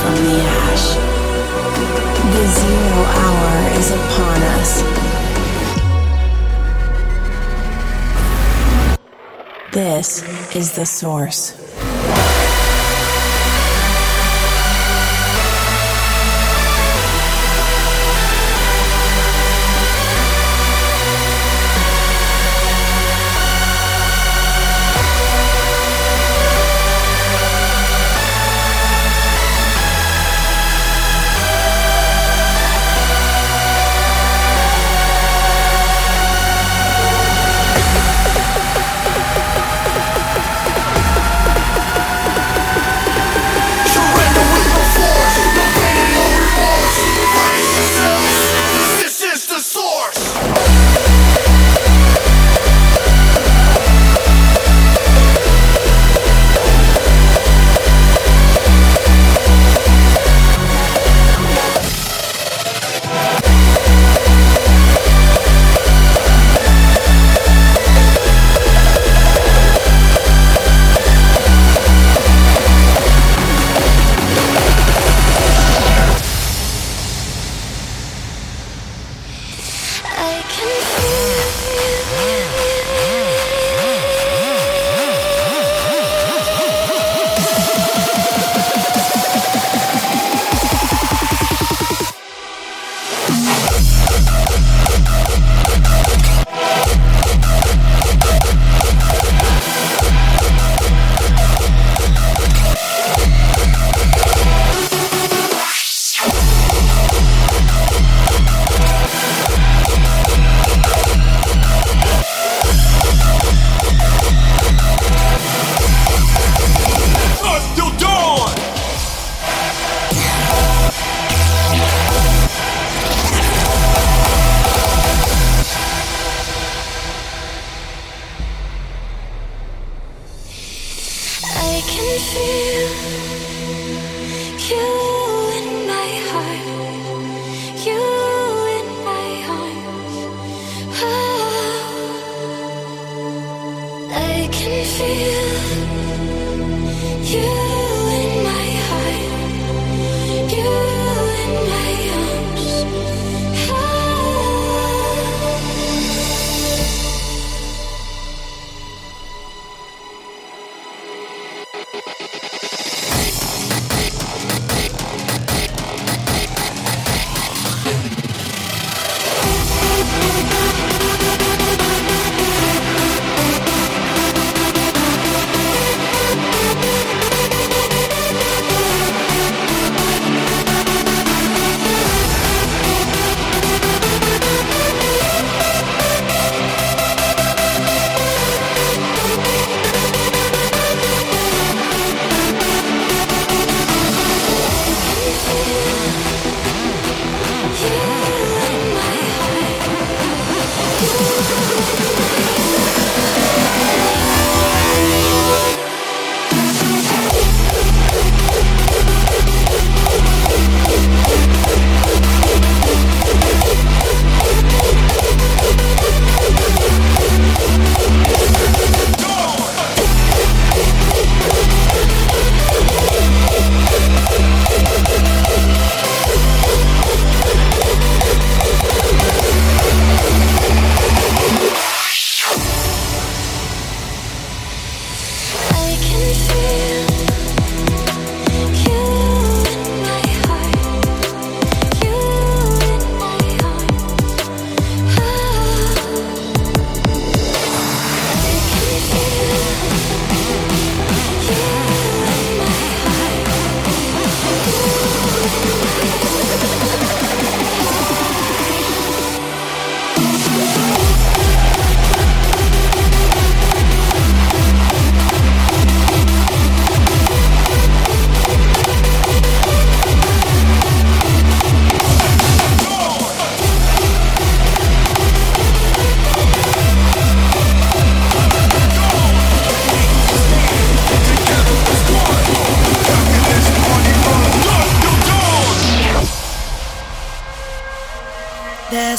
From the ash. The zero hour is upon us. This is the source.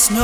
There's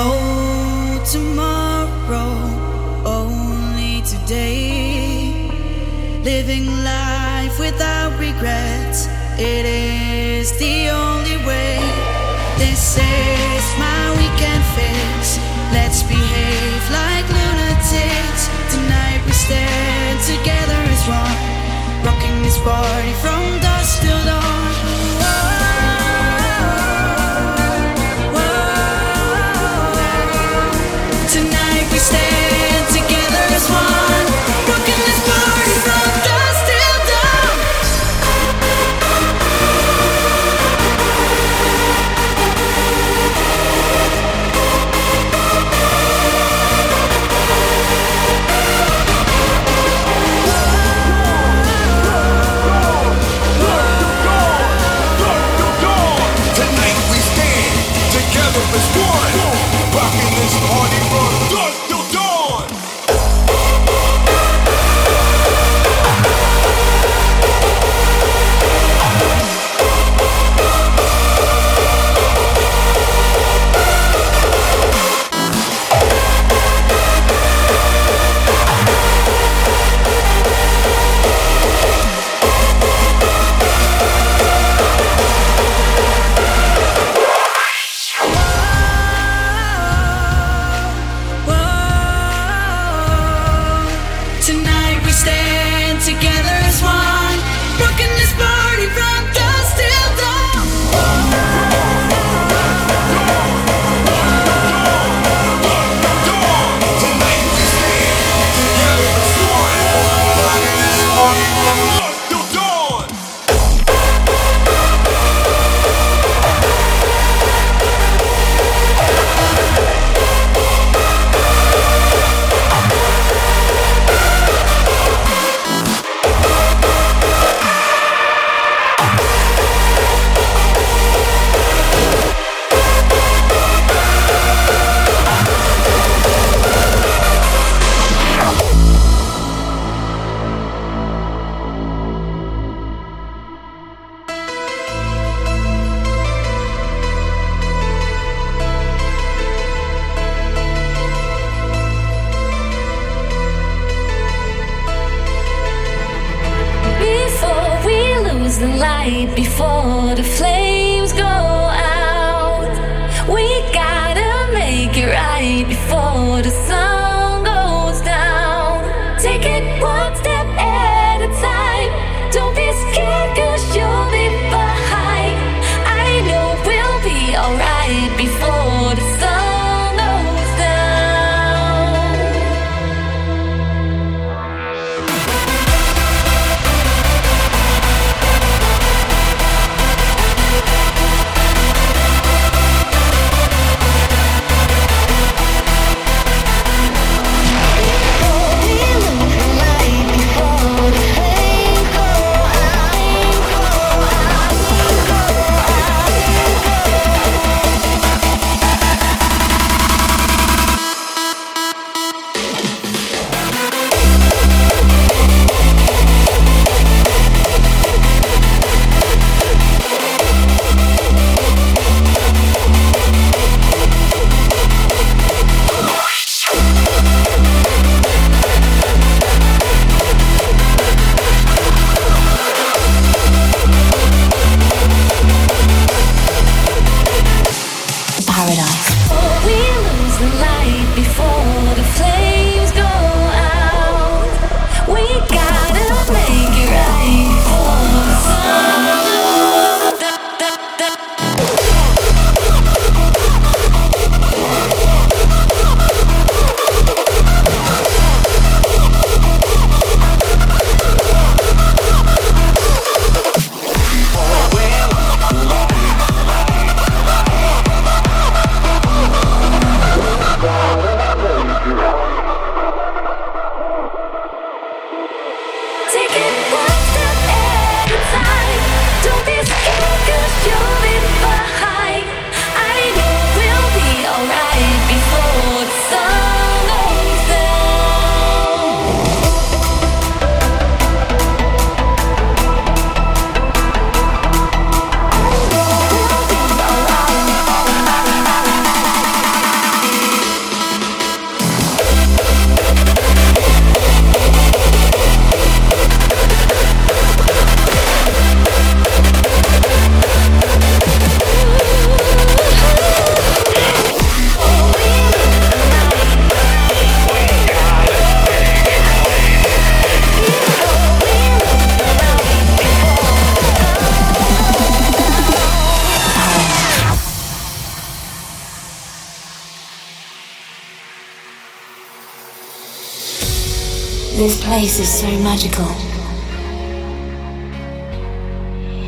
This is so magical.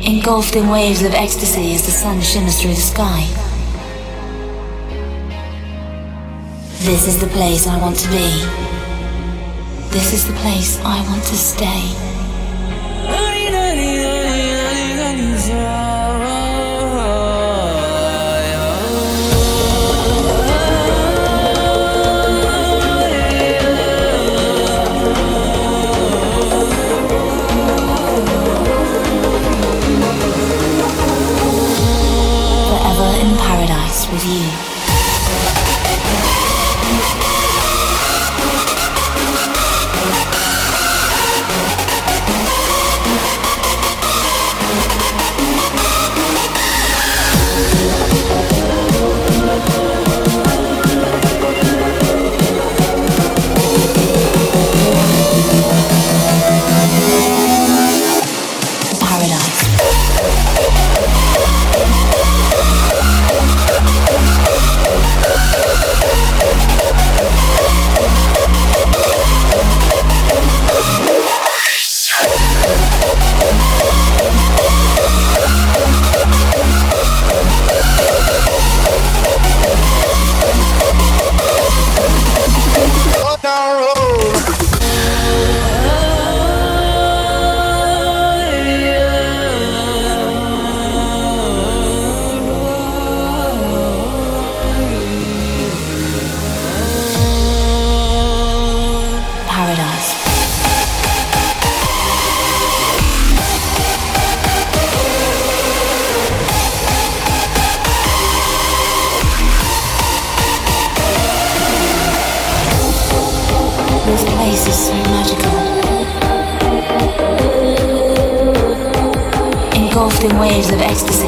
Engulfed in waves of ecstasy as the sun shimmers through the sky. This is the place I want to be. This is the place I want to stay. In waves of ecstasy.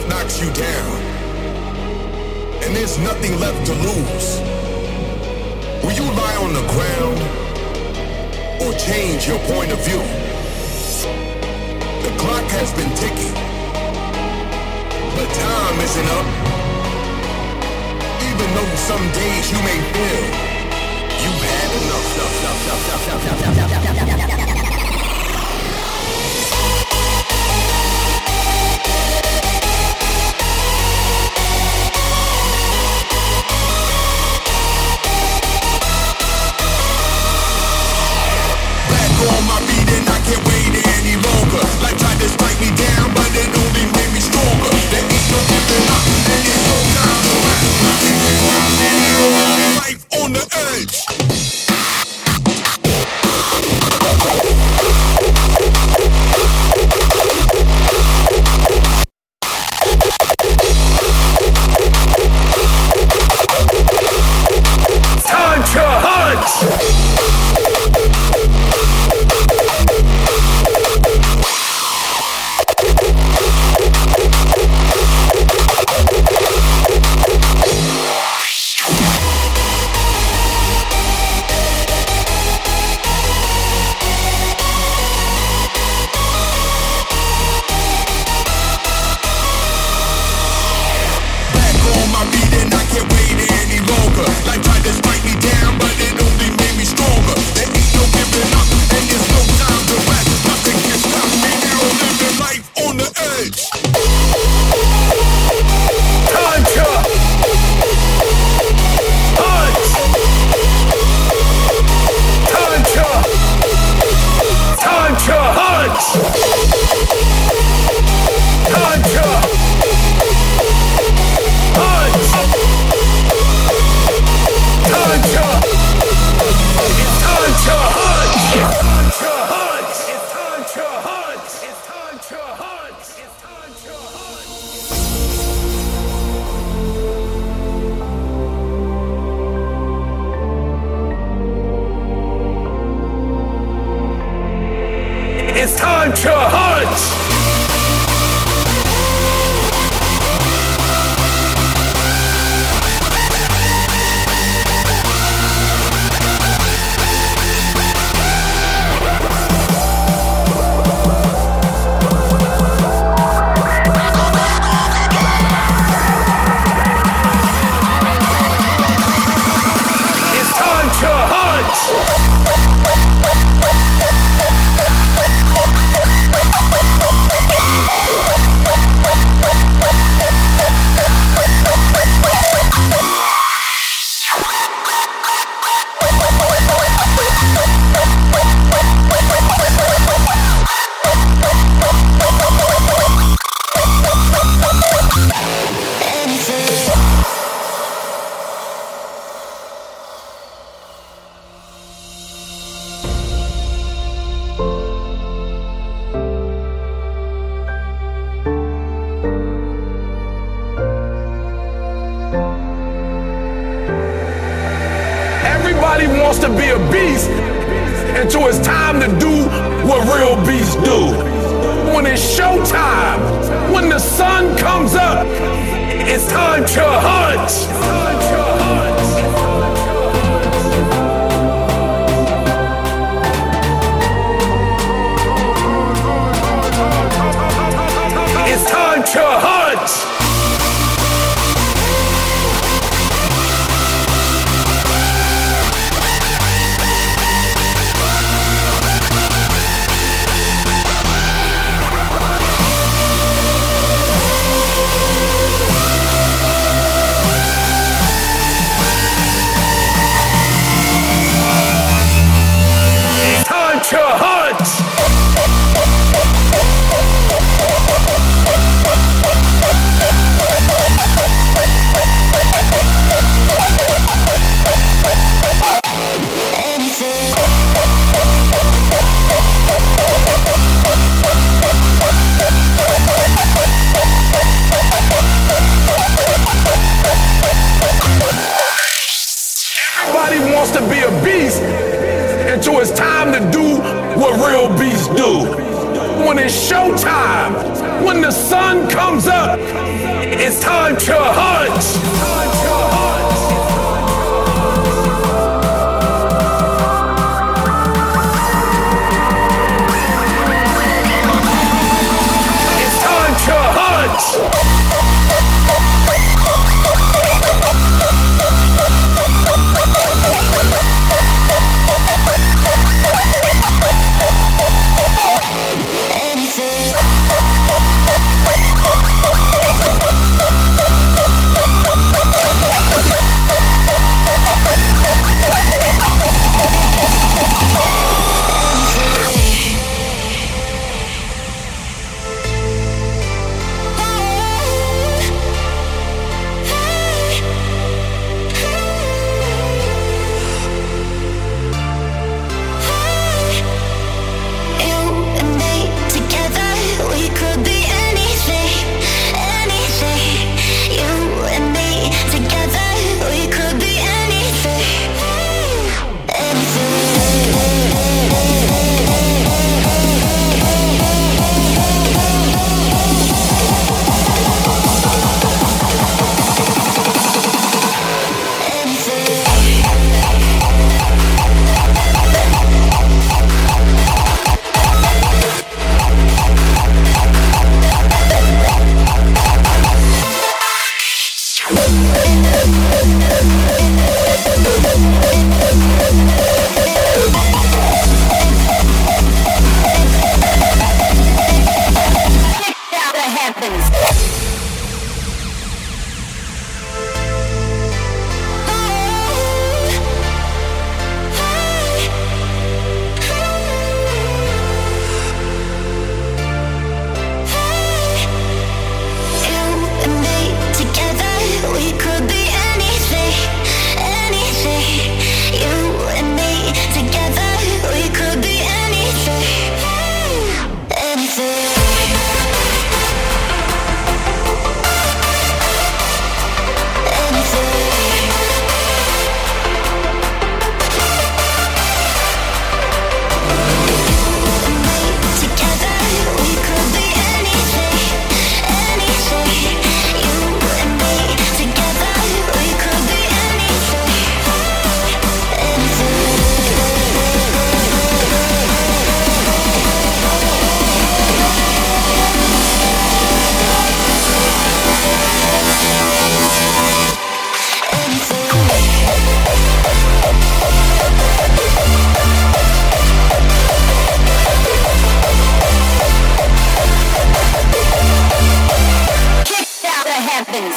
life knocks you down, and there's nothing left to lose, will you lie on the ground or change your point of view? The clock has been ticking, but time isn't up. Even though some days you may feel you had enough. enough, enough, enough Like tried to strike me down, but it only made me stronger. There ain't no giving up, to.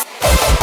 Yeah.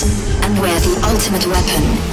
and wear the ultimate weapon.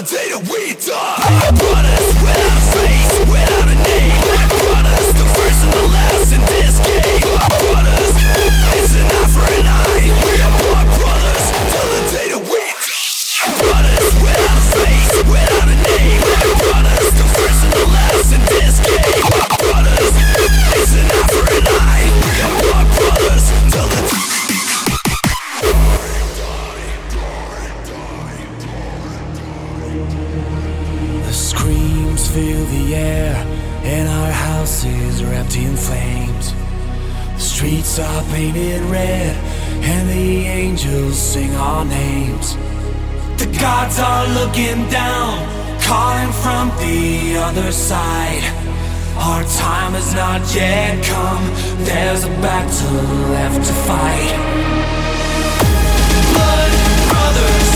Qualitative looking down, calling from the other side. Our time has not yet come, there's a battle left to fight. Blood, brothers.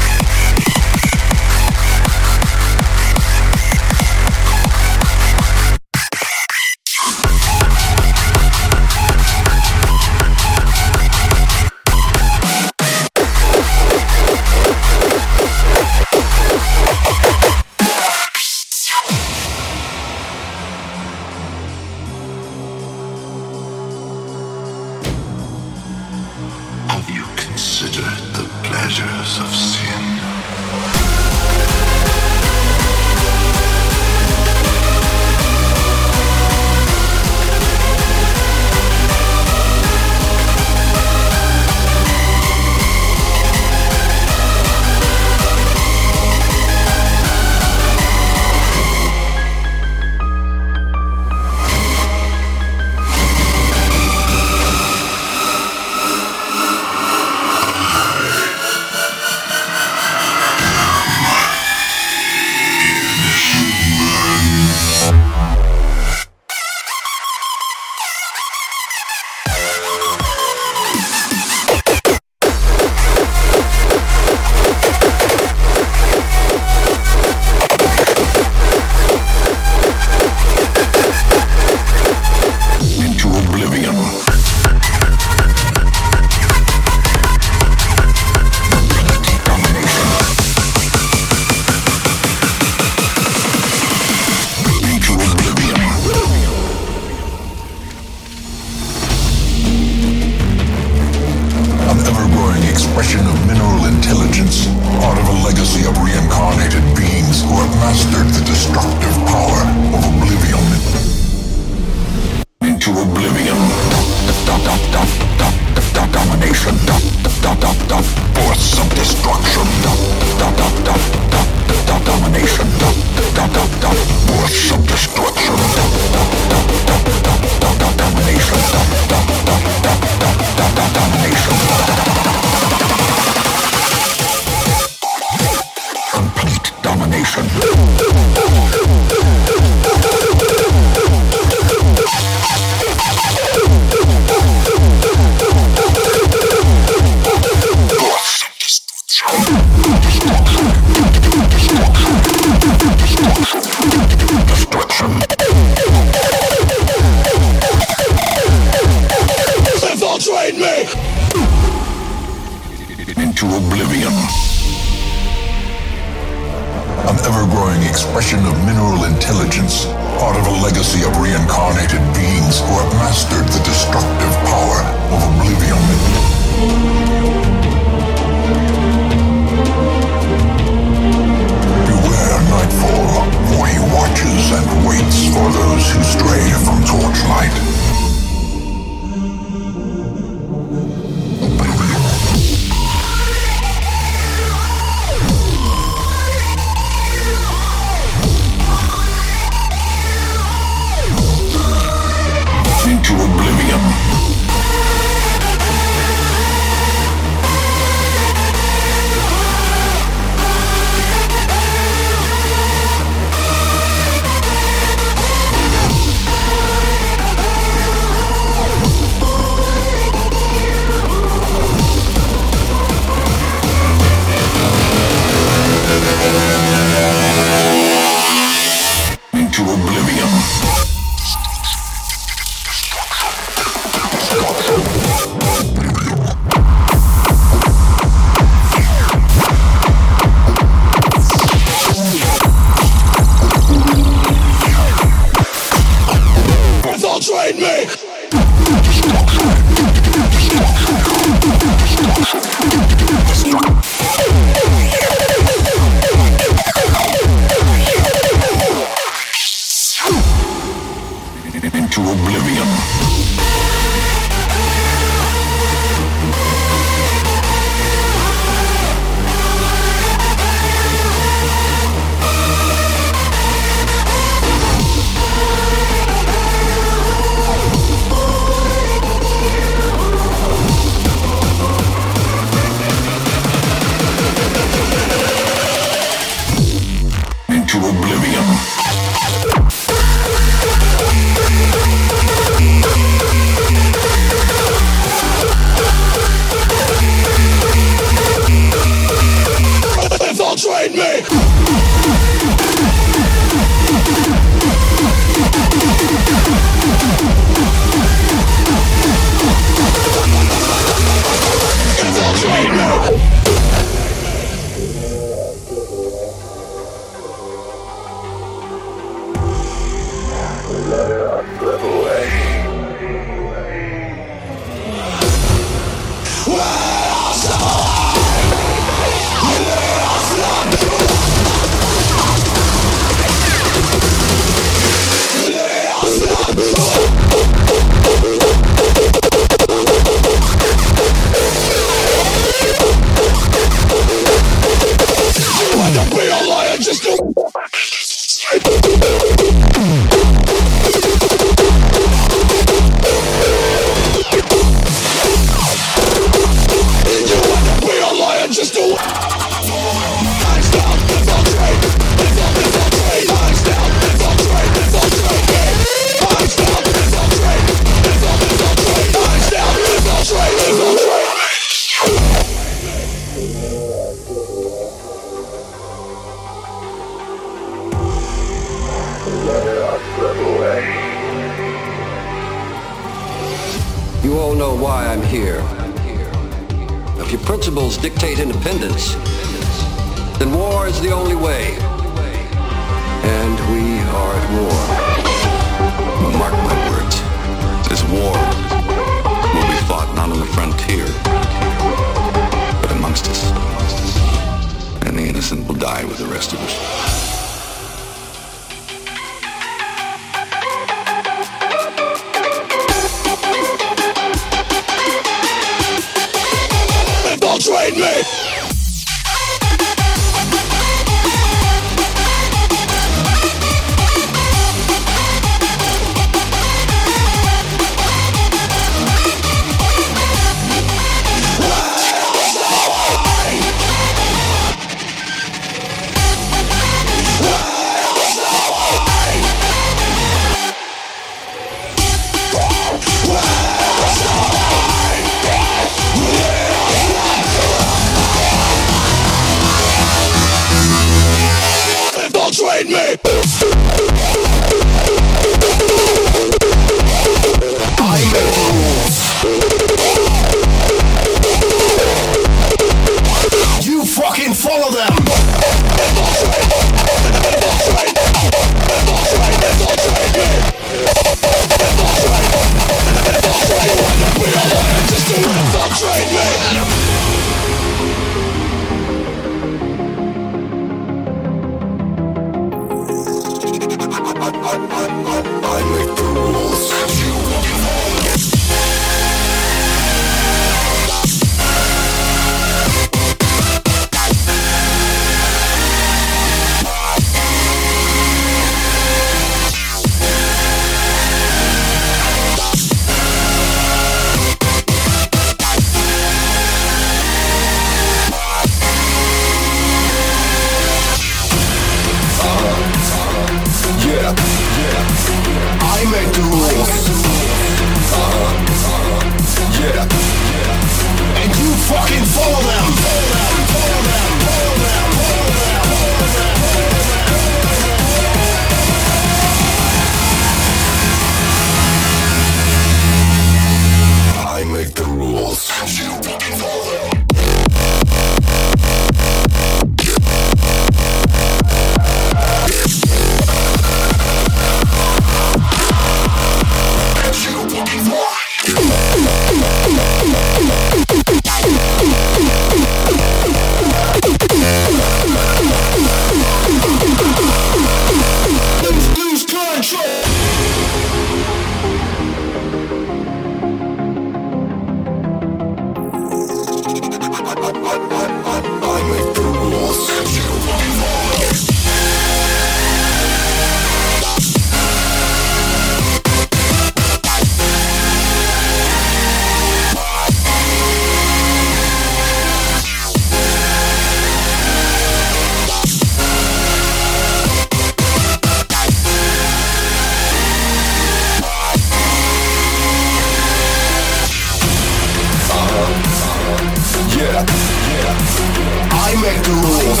Yeah, I make the rules.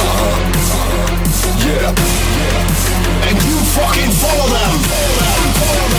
Uh-huh. Yeah. And you fucking follow them. Follow them. Follow them.